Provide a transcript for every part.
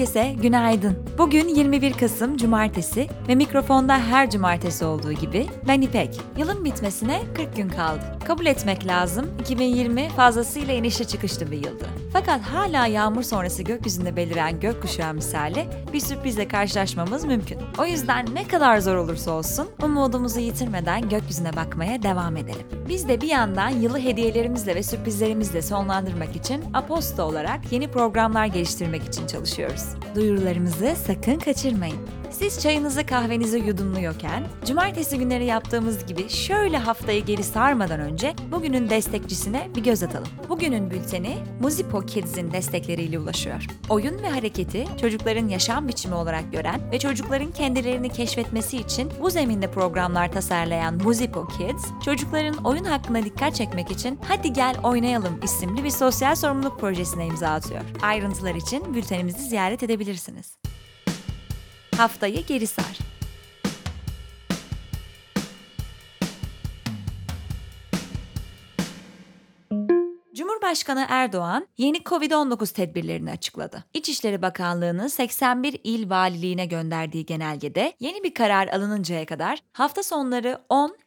Herkese günaydın. Bugün 21 Kasım Cumartesi ve mikrofonda her cumartesi olduğu gibi ben İpek. Yılın bitmesine 40 gün kaldı. Kabul etmek lazım 2020 fazlasıyla inişe çıkışlı bir yıldı. Fakat hala yağmur sonrası gökyüzünde beliren gökkuşağı misali bir sürprizle karşılaşmamız mümkün. O yüzden ne kadar zor olursa olsun umudumuzu yitirmeden gökyüzüne bakmaya devam edelim. Biz de bir yandan yılı hediyelerimizle ve sürprizlerimizle sonlandırmak için Aposto olarak yeni programlar geliştirmek için çalışıyoruz. Duyurularımızı sakın kaçırmayın. Siz çayınızı kahvenizi yudumluyorken, cumartesi günleri yaptığımız gibi şöyle haftayı geri sarmadan önce bugünün destekçisine bir göz atalım. Bugünün bülteni Muzipo Kids'in destekleriyle ulaşıyor. Oyun ve hareketi çocukların yaşam biçimi olarak gören ve çocukların kendilerini keşfetmesi için bu zeminde programlar tasarlayan Muzipo Kids, çocukların oyun hakkında dikkat çekmek için Hadi Gel Oynayalım isimli bir sosyal sorumluluk projesine imza atıyor. Ayrıntılar için bültenimizi ziyaret edebilirsiniz. Haftayı geri sar. Cumhurbaşkanı Erdoğan yeni Covid-19 tedbirlerini açıkladı. İçişleri Bakanlığı'nın 81 il valiliğine gönderdiği genelgede yeni bir karar alınıncaya kadar hafta sonları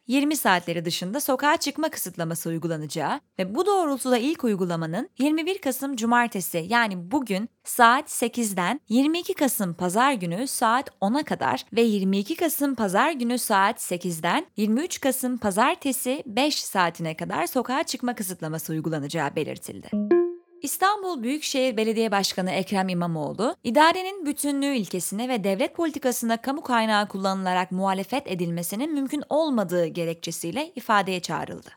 10-20 saatleri dışında sokağa çıkma kısıtlaması uygulanacağı ve bu doğrultuda ilk uygulamanın 21 Kasım Cumartesi yani bugün saat 8'den 22 Kasım Pazar günü saat 10'a kadar ve 22 Kasım Pazar günü saat 8'den 23 Kasım Pazartesi 5 saatine kadar sokağa çıkma kısıtlaması uygulanacağı belirtildi. İstanbul Büyükşehir Belediye Başkanı Ekrem İmamoğlu, idarenin bütünlüğü ilkesine ve devlet politikasına kamu kaynağı kullanılarak muhalefet edilmesinin mümkün olmadığı gerekçesiyle ifadeye çağrıldı.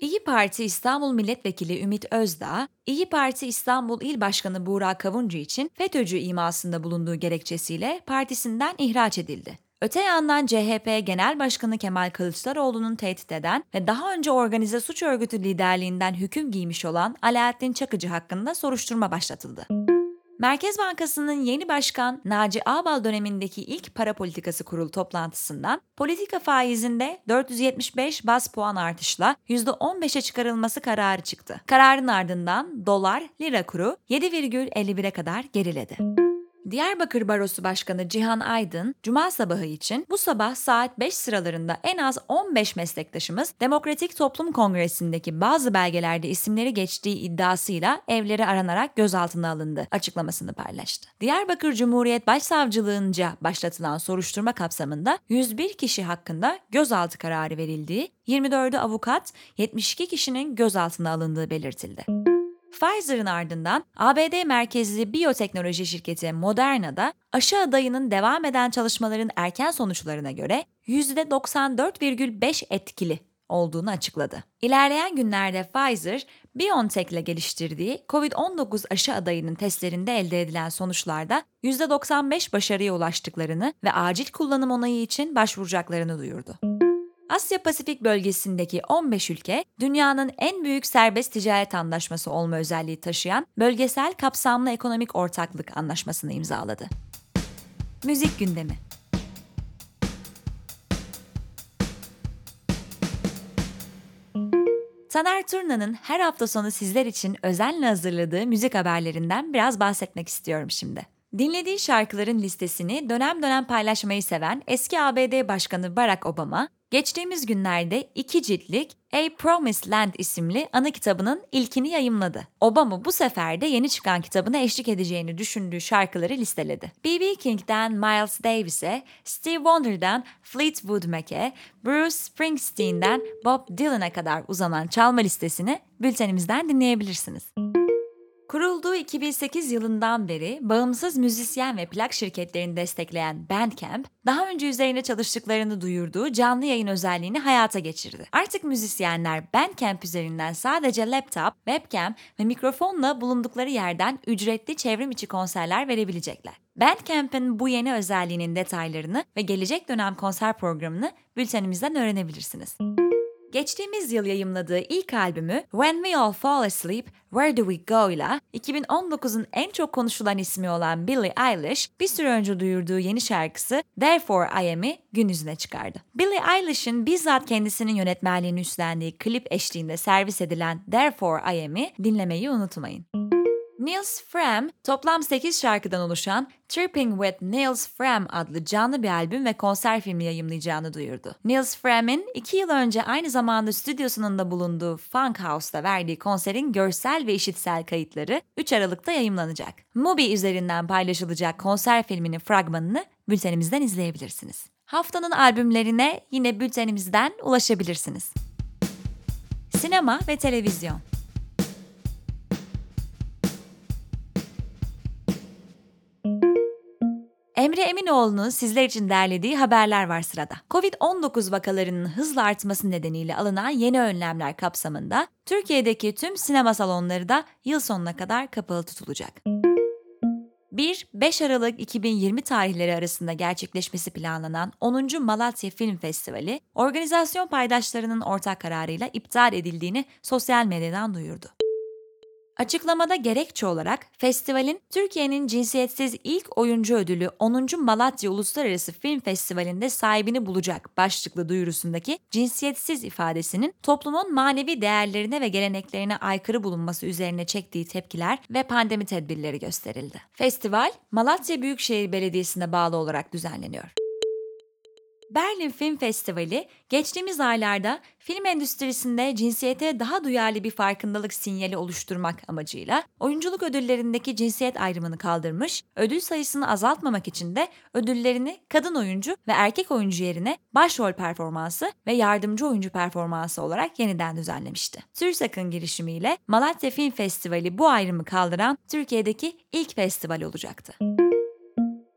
İyi Parti İstanbul Milletvekili Ümit Özdağ, İyi Parti İstanbul İl Başkanı Buğra Kavuncu için FETÖ'cü imasında bulunduğu gerekçesiyle partisinden ihraç edildi. Öte yandan CHP Genel Başkanı Kemal Kılıçdaroğlu'nun tehdit eden ve daha önce organize suç örgütü liderliğinden hüküm giymiş olan Alaaddin Çakıcı hakkında soruşturma başlatıldı. Merkez Bankası'nın yeni başkan Naci Ağbal dönemindeki ilk para politikası kurulu toplantısından politika faizinde 475 bas puan artışla %15'e çıkarılması kararı çıktı. Kararın ardından dolar lira kuru 7,51'e kadar geriledi. Diyarbakır Barosu Başkanı Cihan Aydın, Cuma sabahı için bu sabah saat 5 sıralarında en az 15 meslektaşımız Demokratik Toplum Kongresi'ndeki bazı belgelerde isimleri geçtiği iddiasıyla evleri aranarak gözaltına alındı açıklamasını paylaştı. Diyarbakır Cumhuriyet Başsavcılığınca başlatılan soruşturma kapsamında 101 kişi hakkında gözaltı kararı verildiği, 24'ü avukat, 72 kişinin gözaltına alındığı belirtildi. Pfizer'ın ardından ABD merkezli biyoteknoloji şirketi Moderna'da aşı adayının devam eden çalışmaların erken sonuçlarına göre %94,5 etkili olduğunu açıkladı. İlerleyen günlerde Pfizer, BioNTech ile geliştirdiği COVID-19 aşı adayının testlerinde elde edilen sonuçlarda %95 başarıya ulaştıklarını ve acil kullanım onayı için başvuracaklarını duyurdu. Asya Pasifik bölgesindeki 15 ülke, dünyanın en büyük serbest ticaret anlaşması olma özelliği taşıyan Bölgesel Kapsamlı Ekonomik Ortaklık Anlaşması'nı imzaladı. Müzik gündemi Taner Turna'nın her hafta sonu sizler için özenle hazırladığı müzik haberlerinden biraz bahsetmek istiyorum şimdi. Dinlediği şarkıların listesini dönem dönem paylaşmayı seven eski ABD Başkanı Barack Obama, geçtiğimiz günlerde iki ciltlik A Promised Land isimli ana kitabının ilkini yayımladı. Obama bu sefer de yeni çıkan kitabına eşlik edeceğini düşündüğü şarkıları listeledi. B.B. King'den Miles Davis'e, Steve Wonder'dan Fleetwood Mac'e, Bruce Springsteen'den Bob Dylan'a kadar uzanan çalma listesini bültenimizden dinleyebilirsiniz. Kurulduğu 2008 yılından beri bağımsız müzisyen ve plak şirketlerini destekleyen Bandcamp, daha önce üzerine çalıştıklarını duyurduğu canlı yayın özelliğini hayata geçirdi. Artık müzisyenler Bandcamp üzerinden sadece laptop, webcam ve mikrofonla bulundukları yerden ücretli çevrim içi konserler verebilecekler. Bandcamp'in bu yeni özelliğinin detaylarını ve gelecek dönem konser programını bültenimizden öğrenebilirsiniz. Geçtiğimiz yıl yayımladığı ilk albümü When We All Fall Asleep, Where Do We Go ile 2019'un en çok konuşulan ismi olan Billie Eilish, bir süre önce duyurduğu yeni şarkısı Therefore I Am'i gün yüzüne çıkardı. Billie Eilish'in bizzat kendisinin yönetmenliğini üstlendiği klip eşliğinde servis edilen Therefore I Am'i dinlemeyi unutmayın. Niels Fram, toplam 8 şarkıdan oluşan Tripping with Niels Fram adlı canlı bir albüm ve konser filmi yayımlayacağını duyurdu. Niels Fram'in 2 yıl önce aynı zamanda stüdyosunun da bulunduğu Funk House'da verdiği konserin görsel ve işitsel kayıtları 3 Aralık'ta yayımlanacak. Mubi üzerinden paylaşılacak konser filminin fragmanını bültenimizden izleyebilirsiniz. Haftanın albümlerine yine bültenimizden ulaşabilirsiniz. Sinema ve televizyon Emre Eminoğlu'nun sizler için derlediği haberler var sırada. Covid-19 vakalarının hızla artması nedeniyle alınan yeni önlemler kapsamında Türkiye'deki tüm sinema salonları da yıl sonuna kadar kapalı tutulacak. 1-5 Aralık 2020 tarihleri arasında gerçekleşmesi planlanan 10. Malatya Film Festivali, organizasyon paydaşlarının ortak kararıyla iptal edildiğini sosyal medyadan duyurdu. Açıklamada gerekçe olarak festivalin Türkiye'nin cinsiyetsiz ilk oyuncu ödülü 10. Malatya Uluslararası Film Festivali'nde sahibini bulacak başlıklı duyurusundaki cinsiyetsiz ifadesinin toplumun manevi değerlerine ve geleneklerine aykırı bulunması üzerine çektiği tepkiler ve pandemi tedbirleri gösterildi. Festival Malatya Büyükşehir Belediyesi'ne bağlı olarak düzenleniyor. Berlin Film Festivali geçtiğimiz aylarda film endüstrisinde cinsiyete daha duyarlı bir farkındalık sinyali oluşturmak amacıyla oyunculuk ödüllerindeki cinsiyet ayrımını kaldırmış, ödül sayısını azaltmamak için de ödüllerini kadın oyuncu ve erkek oyuncu yerine başrol performansı ve yardımcı oyuncu performansı olarak yeniden düzenlemişti. TÜRSAK'ın girişimiyle Malatya Film Festivali bu ayrımı kaldıran Türkiye'deki ilk festival olacaktı.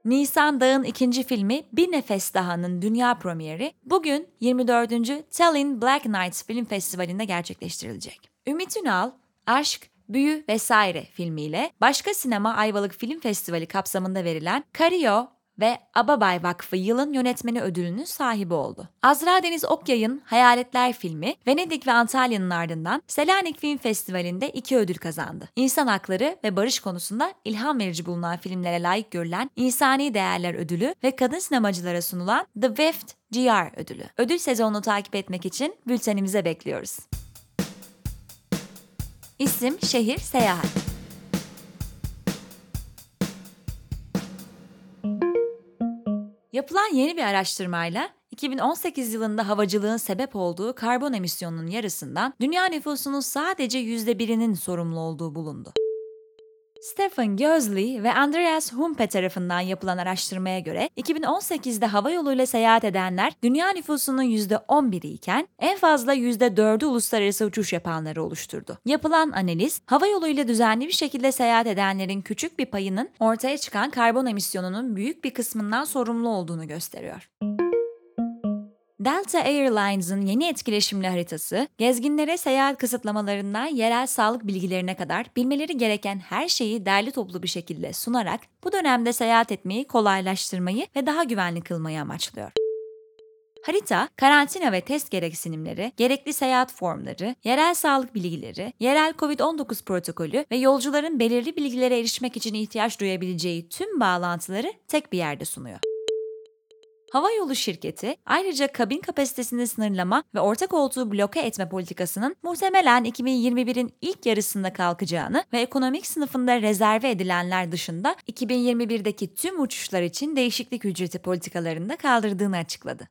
Nisan Dağ'ın ikinci filmi Bir Nefes Daha'nın dünya premieri bugün 24. Tallinn Black Nights Film Festivali'nde gerçekleştirilecek. Ümit Ünal, Aşk, Büyü vesaire filmiyle Başka Sinema Ayvalık Film Festivali kapsamında verilen Cario ve Ababay Vakfı yılın yönetmeni ödülünün sahibi oldu. Azra Deniz Okyay'ın Hayaletler filmi Venedik ve Antalya'nın ardından Selanik Film Festivali'nde iki ödül kazandı. İnsan hakları ve barış konusunda ilham verici bulunan filmlere layık görülen İnsani Değerler Ödülü ve kadın sinemacılara sunulan The Wift GR ödülü. Ödül sezonunu takip etmek için bültenimize bekliyoruz. İsim, şehir, seyahat. Yapılan yeni bir araştırmayla 2018 yılında havacılığın sebep olduğu karbon emisyonunun yarısından dünya nüfusunun sadece %1'inin sorumlu olduğu bulundu. Stephen Gözley ve Andreas Humpe tarafından yapılan araştırmaya göre 2018'de hava yoluyla seyahat edenler dünya nüfusunun %11'i iken en fazla %4'ü uluslararası uçuş yapanları oluşturdu. Yapılan analiz, hava yoluyla düzenli bir şekilde seyahat edenlerin küçük bir payının ortaya çıkan karbon emisyonunun büyük bir kısmından sorumlu olduğunu gösteriyor. Delta Airlines'ın yeni etkileşimli haritası, gezginlere seyahat kısıtlamalarından yerel sağlık bilgilerine kadar bilmeleri gereken her şeyi derli toplu bir şekilde sunarak bu dönemde seyahat etmeyi kolaylaştırmayı ve daha güvenli kılmayı amaçlıyor. Harita, karantina ve test gereksinimleri, gerekli seyahat formları, yerel sağlık bilgileri, yerel COVID-19 protokolü ve yolcuların belirli bilgilere erişmek için ihtiyaç duyabileceği tüm bağlantıları tek bir yerde sunuyor. Hava yolu şirketi ayrıca kabin kapasitesini sınırlama ve orta koltuğu bloke etme politikasının muhtemelen 2021'in ilk yarısında kalkacağını ve ekonomik sınıfında rezerve edilenler dışında 2021'deki tüm uçuşlar için değişiklik ücreti politikalarında kaldırdığını açıkladı.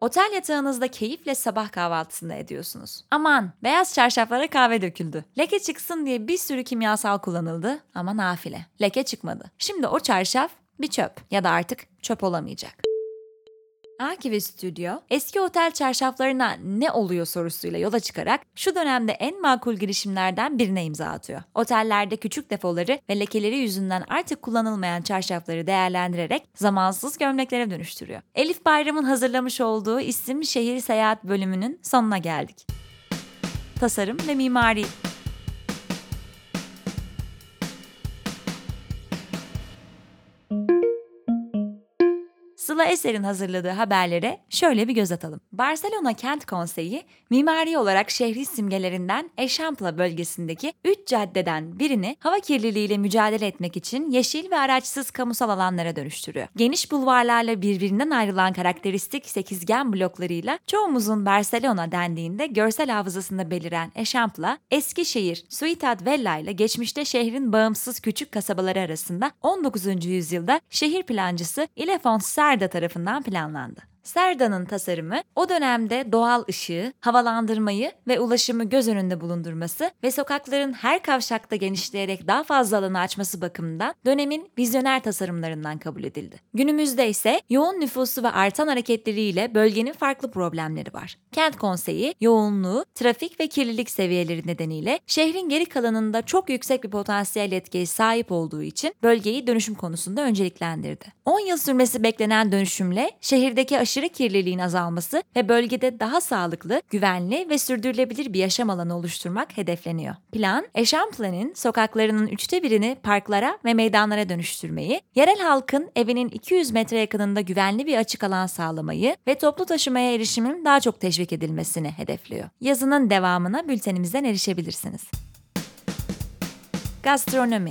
Otel yatağınızda keyifle sabah kahvaltısını ediyorsunuz. Aman beyaz çarşaflara kahve döküldü. Leke çıksın diye bir sürü kimyasal kullanıldı ama nafile. Leke çıkmadı. Şimdi o çarşaf bir çöp ya da artık çöp olamayacak. Aki Stüdyo, eski otel çarşaflarına ne oluyor sorusuyla yola çıkarak şu dönemde en makul girişimlerden birine imza atıyor. Otellerde küçük defoları ve lekeleri yüzünden artık kullanılmayan çarşafları değerlendirerek zamansız gömleklere dönüştürüyor. Elif Bayram'ın hazırlamış olduğu isim şehir seyahat bölümünün sonuna geldik. Tasarım ve mimari Sıla Eser'in hazırladığı haberlere şöyle bir göz atalım. Barcelona Kent Konseyi, mimari olarak şehri simgelerinden Eixample bölgesindeki 3 caddeden birini hava kirliliğiyle mücadele etmek için yeşil ve araçsız kamusal alanlara dönüştürüyor. Geniş bulvarlarla birbirinden ayrılan karakteristik sekizgen bloklarıyla çoğumuzun Barcelona dendiğinde görsel hafızasında beliren Eixample, Eskişehir, Ciutat Vella ile geçmişte şehrin bağımsız küçük kasabaları arasında 19. yüzyılda şehir plancısı Ilefons Serda tarafından planlandı. Serda'nın tasarımı o dönemde doğal ışığı, havalandırmayı ve ulaşımı göz önünde bulundurması ve sokakların her kavşakta genişleyerek daha fazla alanı açması bakımından dönemin vizyoner tasarımlarından kabul edildi. Günümüzde ise yoğun nüfusu ve artan hareketleriyle bölgenin farklı problemleri var. Kent konseyi yoğunluğu, trafik ve kirlilik seviyeleri nedeniyle şehrin geri kalanında çok yüksek bir potansiyel etkiye sahip olduğu için bölgeyi dönüşüm konusunda önceliklendirdi. 10 yıl sürmesi beklenen dönüşümle şehirdeki aşırı aşırı kirliliğin azalması ve bölgede daha sağlıklı, güvenli ve sürdürülebilir bir yaşam alanı oluşturmak hedefleniyor. Plan, Eşample'nin sokaklarının üçte birini parklara ve meydanlara dönüştürmeyi, yerel halkın evinin 200 metre yakınında güvenli bir açık alan sağlamayı ve toplu taşımaya erişimin daha çok teşvik edilmesini hedefliyor. Yazının devamına bültenimizden erişebilirsiniz. Gastronomi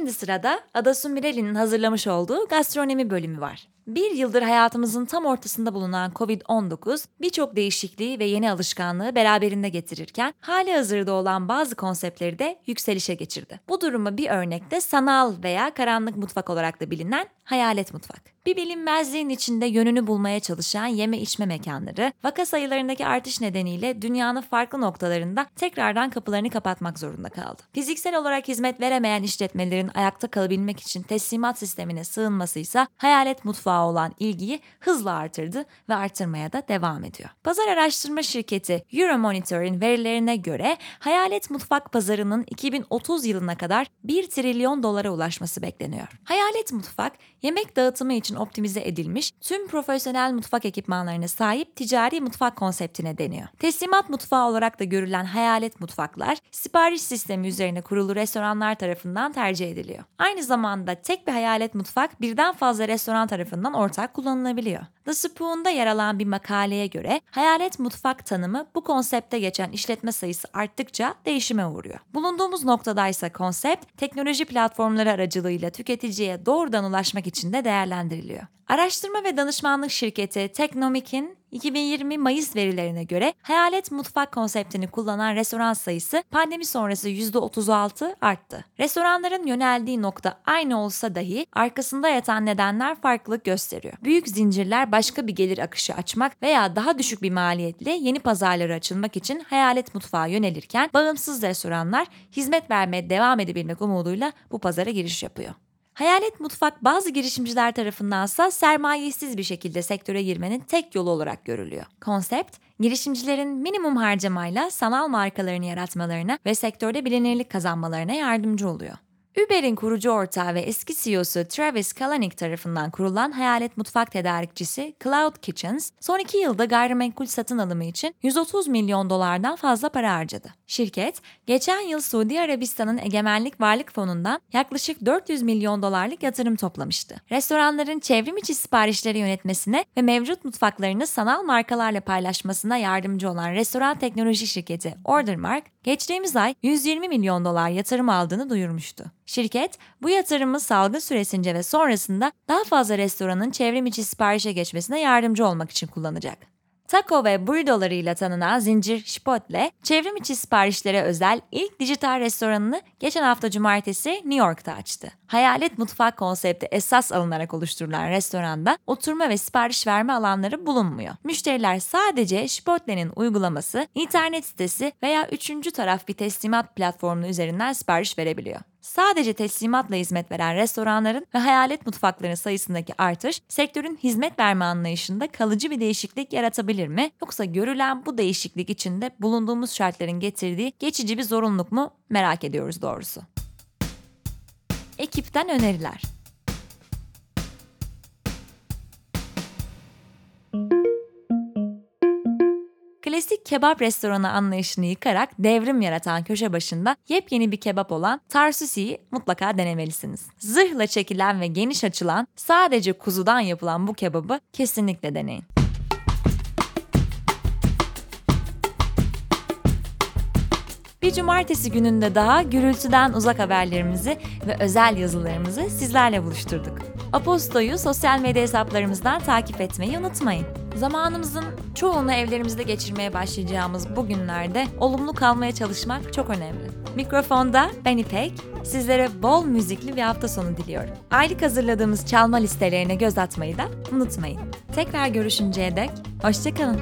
Şimdi sırada Adasu Mireli'nin hazırlamış olduğu gastronomi bölümü var. Bir yıldır hayatımızın tam ortasında bulunan COVID-19 birçok değişikliği ve yeni alışkanlığı beraberinde getirirken hali hazırda olan bazı konseptleri de yükselişe geçirdi. Bu durumu bir örnekte sanal veya karanlık mutfak olarak da bilinen hayalet mutfak. Bir bilinmezliğin içinde yönünü bulmaya çalışan yeme içme mekanları, vaka sayılarındaki artış nedeniyle dünyanın farklı noktalarında tekrardan kapılarını kapatmak zorunda kaldı. Fiziksel olarak hizmet veremeyen işletmelerin ayakta kalabilmek için teslimat sistemine sığınması ise hayalet mutfağı olan ilgiyi hızla artırdı ve artırmaya da devam ediyor. Pazar araştırma şirketi Euromonitor'in verilerine göre hayalet mutfak pazarının 2030 yılına kadar 1 trilyon dolara ulaşması bekleniyor. Hayalet mutfak yemek dağıtımı için optimize edilmiş tüm profesyonel mutfak ekipmanlarına sahip ticari mutfak konseptine deniyor. Teslimat mutfağı olarak da görülen hayalet mutfaklar sipariş sistemi üzerine kurulu restoranlar tarafından tercih ediliyor. Aynı zamanda tek bir hayalet mutfak birden fazla restoran tarafından ortak kullanılabiliyor. The Spoon'da yer alan bir makaleye göre hayalet mutfak tanımı bu konsepte geçen işletme sayısı arttıkça değişime uğruyor. Bulunduğumuz noktadaysa konsept teknoloji platformları aracılığıyla tüketiciye doğrudan ulaşmak için de değerlendiriliyor. Araştırma ve danışmanlık şirketi Technomic'in 2020 Mayıs verilerine göre hayalet mutfak konseptini kullanan restoran sayısı pandemi sonrası %36 arttı. Restoranların yöneldiği nokta aynı olsa dahi arkasında yatan nedenler farklılık gösteriyor. Büyük zincirler başka bir gelir akışı açmak veya daha düşük bir maliyetle yeni pazarlara açılmak için hayalet mutfağa yönelirken bağımsız restoranlar hizmet vermeye devam edebilmek umuduyla bu pazara giriş yapıyor. Hayalet mutfak bazı girişimciler tarafındansa sermayesiz bir şekilde sektöre girmenin tek yolu olarak görülüyor. Konsept, girişimcilerin minimum harcamayla sanal markalarını yaratmalarına ve sektörde bilinirlik kazanmalarına yardımcı oluyor. Uber'in kurucu ortağı ve eski CEO'su Travis Kalanick tarafından kurulan hayalet mutfak tedarikçisi Cloud Kitchens, son iki yılda gayrimenkul satın alımı için 130 milyon dolardan fazla para harcadı. Şirket, geçen yıl Suudi Arabistan'ın Egemenlik Varlık Fonu'ndan yaklaşık 400 milyon dolarlık yatırım toplamıştı. Restoranların çevrim içi siparişleri yönetmesine ve mevcut mutfaklarını sanal markalarla paylaşmasına yardımcı olan restoran teknoloji şirketi Ordermark, geçtiğimiz ay 120 milyon dolar yatırım aldığını duyurmuştu. Şirket bu yatırımı salgın süresince ve sonrasında daha fazla restoranın çevrim içi siparişe geçmesine yardımcı olmak için kullanacak. Taco ve burritolarıyla tanınan zincir Chipotle, çevrim içi siparişlere özel ilk dijital restoranını geçen hafta cumartesi New York'ta açtı. Hayalet mutfak konsepti esas alınarak oluşturulan restoranda oturma ve sipariş verme alanları bulunmuyor. Müşteriler sadece Chipotle'nin uygulaması, internet sitesi veya üçüncü taraf bir teslimat platformu üzerinden sipariş verebiliyor. Sadece teslimatla hizmet veren restoranların ve hayalet mutfakların sayısındaki artış sektörün hizmet verme anlayışında kalıcı bir değişiklik yaratabilir mi? Yoksa görülen bu değişiklik içinde bulunduğumuz şartların getirdiği geçici bir zorunluluk mu merak ediyoruz doğrusu. Ekipten öneriler. Klasik kebap restoranı anlayışını yıkarak devrim yaratan köşe başında yepyeni bir kebap olan Tarsusi'yi mutlaka denemelisiniz. Zırhla çekilen ve geniş açılan sadece kuzudan yapılan bu kebabı kesinlikle deneyin. Bir cumartesi gününde daha gürültüden uzak haberlerimizi ve özel yazılarımızı sizlerle buluşturduk. Aposto'yu sosyal medya hesaplarımızdan takip etmeyi unutmayın. Zamanımızın çoğunu evlerimizde geçirmeye başlayacağımız bu günlerde olumlu kalmaya çalışmak çok önemli. Mikrofonda ben İpek, sizlere bol müzikli bir hafta sonu diliyorum. Aylık hazırladığımız çalma listelerine göz atmayı da unutmayın. Tekrar görüşünceye dek hoşçakalın.